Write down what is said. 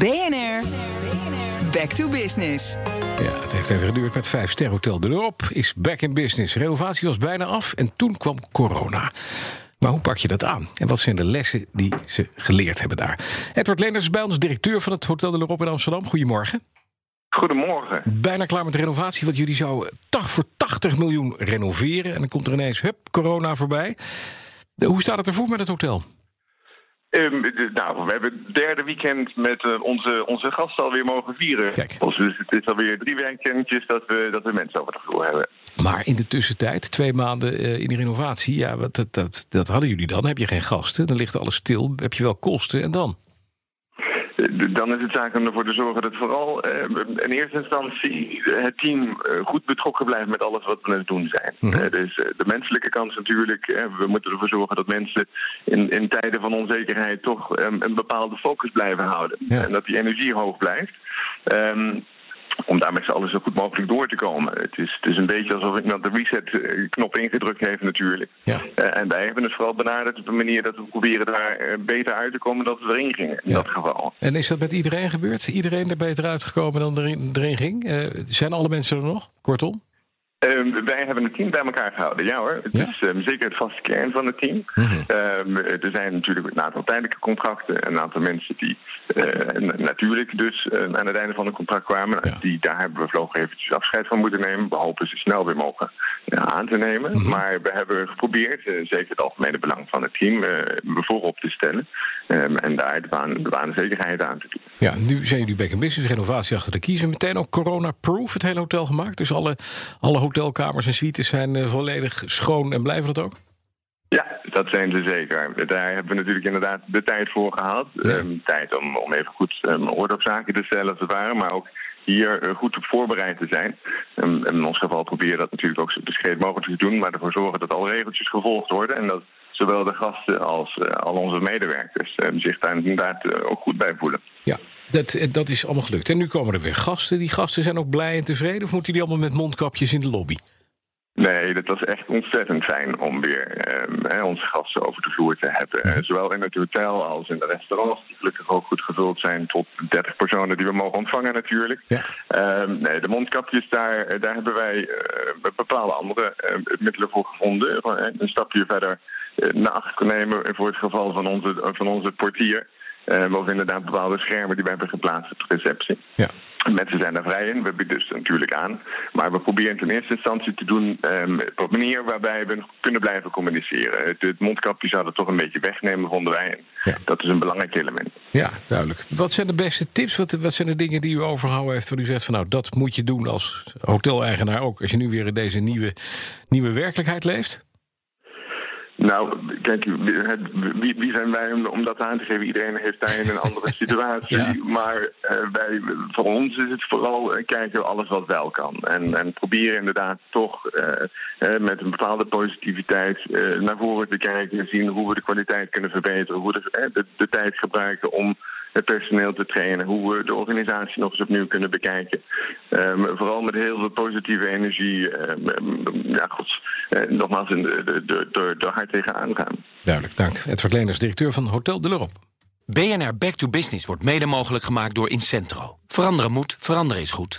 BNR, back to business. Ja, het heeft even geduurd met vijf ster Hotel de L'Europe is back in business. Renovatie was bijna af en toen kwam corona. Maar hoe pak je dat aan? En wat zijn de lessen die ze geleerd hebben daar? Edward Leenders is bij ons, directeur van het Hotel de L'Europe in Amsterdam. Goedemorgen. Goedemorgen. Bijna klaar met de renovatie, want jullie zouden toch voor 80 miljoen renoveren. En dan komt er ineens, hup, corona voorbij. Hoe staat het ervoor met het hotel? Um, nou, we hebben het derde weekend met uh, onze, onze gasten alweer mogen vieren. Kijk. Dus het is alweer drie weekendjes dat we, dat we mensen over de vloer hebben. Maar in de tussentijd, twee maanden uh, in de renovatie, ja, wat, dat, dat, dat hadden jullie dan. Heb je geen gasten, dan ligt alles stil. Heb je wel kosten en dan? Dan is het zaak om ervoor te zorgen dat vooral uh, in eerste instantie het team uh, goed betrokken blijft met alles wat we aan het doen zijn. Mm -hmm. uh, dus de menselijke kant natuurlijk. we moeten ervoor zorgen dat mensen in, in tijden van onzekerheid toch um, een bepaalde focus blijven houden. Ja. En dat die energie hoog blijft. Um, om daar met z'n allen zo goed mogelijk door te komen. Het is, het is een beetje alsof iemand de reset-knop ingedrukt heeft natuurlijk. Ja. Uh, en wij hebben het vooral benaderd op een manier dat we proberen daar uh, beter uit te komen dan we erin gingen, in Ja. dat geval. En is dat met iedereen gebeurd? Iedereen er beter uitgekomen dan erin, erin ging? Uh, zijn alle mensen er nog? Kortom? Um, wij hebben het team bij elkaar gehouden, ja hoor. Het Ja? is um, zeker het vaste kern van het team. Mm -hmm. um, er zijn natuurlijk een aantal tijdelijke contracten. Een aantal mensen die uh, natuurlijk dus uh, aan het einde van het contract kwamen. Ja. Die, daar hebben we vlog eventjes afscheid van moeten nemen. We hopen ze snel weer mogen uh, aan te nemen. Mhm. Maar we hebben geprobeerd, eh, zeker het algemene belang van het team, voorop te stellen. Um, en daar de, baan, de baanzekerheid aan te doen. Ja, nu zijn jullie back in business, renovatie achter de kiezen. Meteen ook corona-proof het hele hotel gemaakt. Dus alle, alle hotelkamers en suites zijn uh, volledig schoon en blijven dat ook? Ja, dat zijn ze zeker. Daar hebben we natuurlijk inderdaad de tijd voor gehad. Ja. Um, tijd om, om even goed um, orde op zaken te stellen als het ware. Maar ook hier uh, goed op voorbereid te zijn. In ons geval proberen dat natuurlijk ook zo discreet mogelijk te doen. Maar ervoor zorgen dat alle regeltjes gevolgd worden. En dat zowel de gasten als uh, al onze medewerkers zich daar inderdaad uh, ook goed bij voelen. Ja, dat, dat is allemaal gelukt. En nu komen er weer gasten. Die gasten zijn ook blij en tevreden? Of moeten die allemaal met mondkapjes in de lobby? Nee, dat was echt ontzettend fijn om weer um, onze gasten over de vloer te hebben. Uh, zowel in het hotel als in de restaurants, die gelukkig ook goed gevuld zijn tot 30 personen die we mogen ontvangen natuurlijk. Ja. Um, nee, de mondkapjes, daar, daar hebben wij uh, bepaalde andere uh, middelen voor gevonden. Een stapje verder naar achter kunnen nemen voor het geval van onze, van onze portier. Uh, of inderdaad bepaalde schermen die we hebben geplaatst op de receptie. Ja. Mensen zijn er vrij in, we bieden dus natuurlijk aan. Maar we proberen het in eerste instantie te doen um, op een manier waarbij we kunnen blijven communiceren. Het, het mondkapje zou dat toch een beetje wegnemen, vonden wij. Ja. Dat is een belangrijk element. Ja, duidelijk. Wat zijn de beste tips? Wat, wat zijn de dingen die u overhouden heeft... waar u zegt van nou, dat moet je doen als hoteleigenaar ook... als je nu weer in deze nieuwe, nieuwe werkelijkheid leeft? Nou, kijk, het, wie, wie, zijn wij om, dat aan te geven? Iedereen heeft daarin een andere situatie. Ja. Maar uh, wij, voor ons is het vooral uh, kijken alles wat wel kan. En, en proberen inderdaad toch uh, met een bepaalde positiviteit naar voren te kijken en zien hoe we de kwaliteit kunnen verbeteren. Hoe de, de, de tijd gebruiken om het personeel te trainen. Hoe we de organisatie nog eens opnieuw kunnen bekijken. Um, vooral met heel veel positieve energie. Um, ja, gods, uh, nogmaals, door hard tegenaan gaan. Duidelijk, dank. Edward Leners, directeur van Hotel de l'Europe. BNR Back to Business wordt mede mogelijk gemaakt door Incentro. Veranderen moet, veranderen is goed.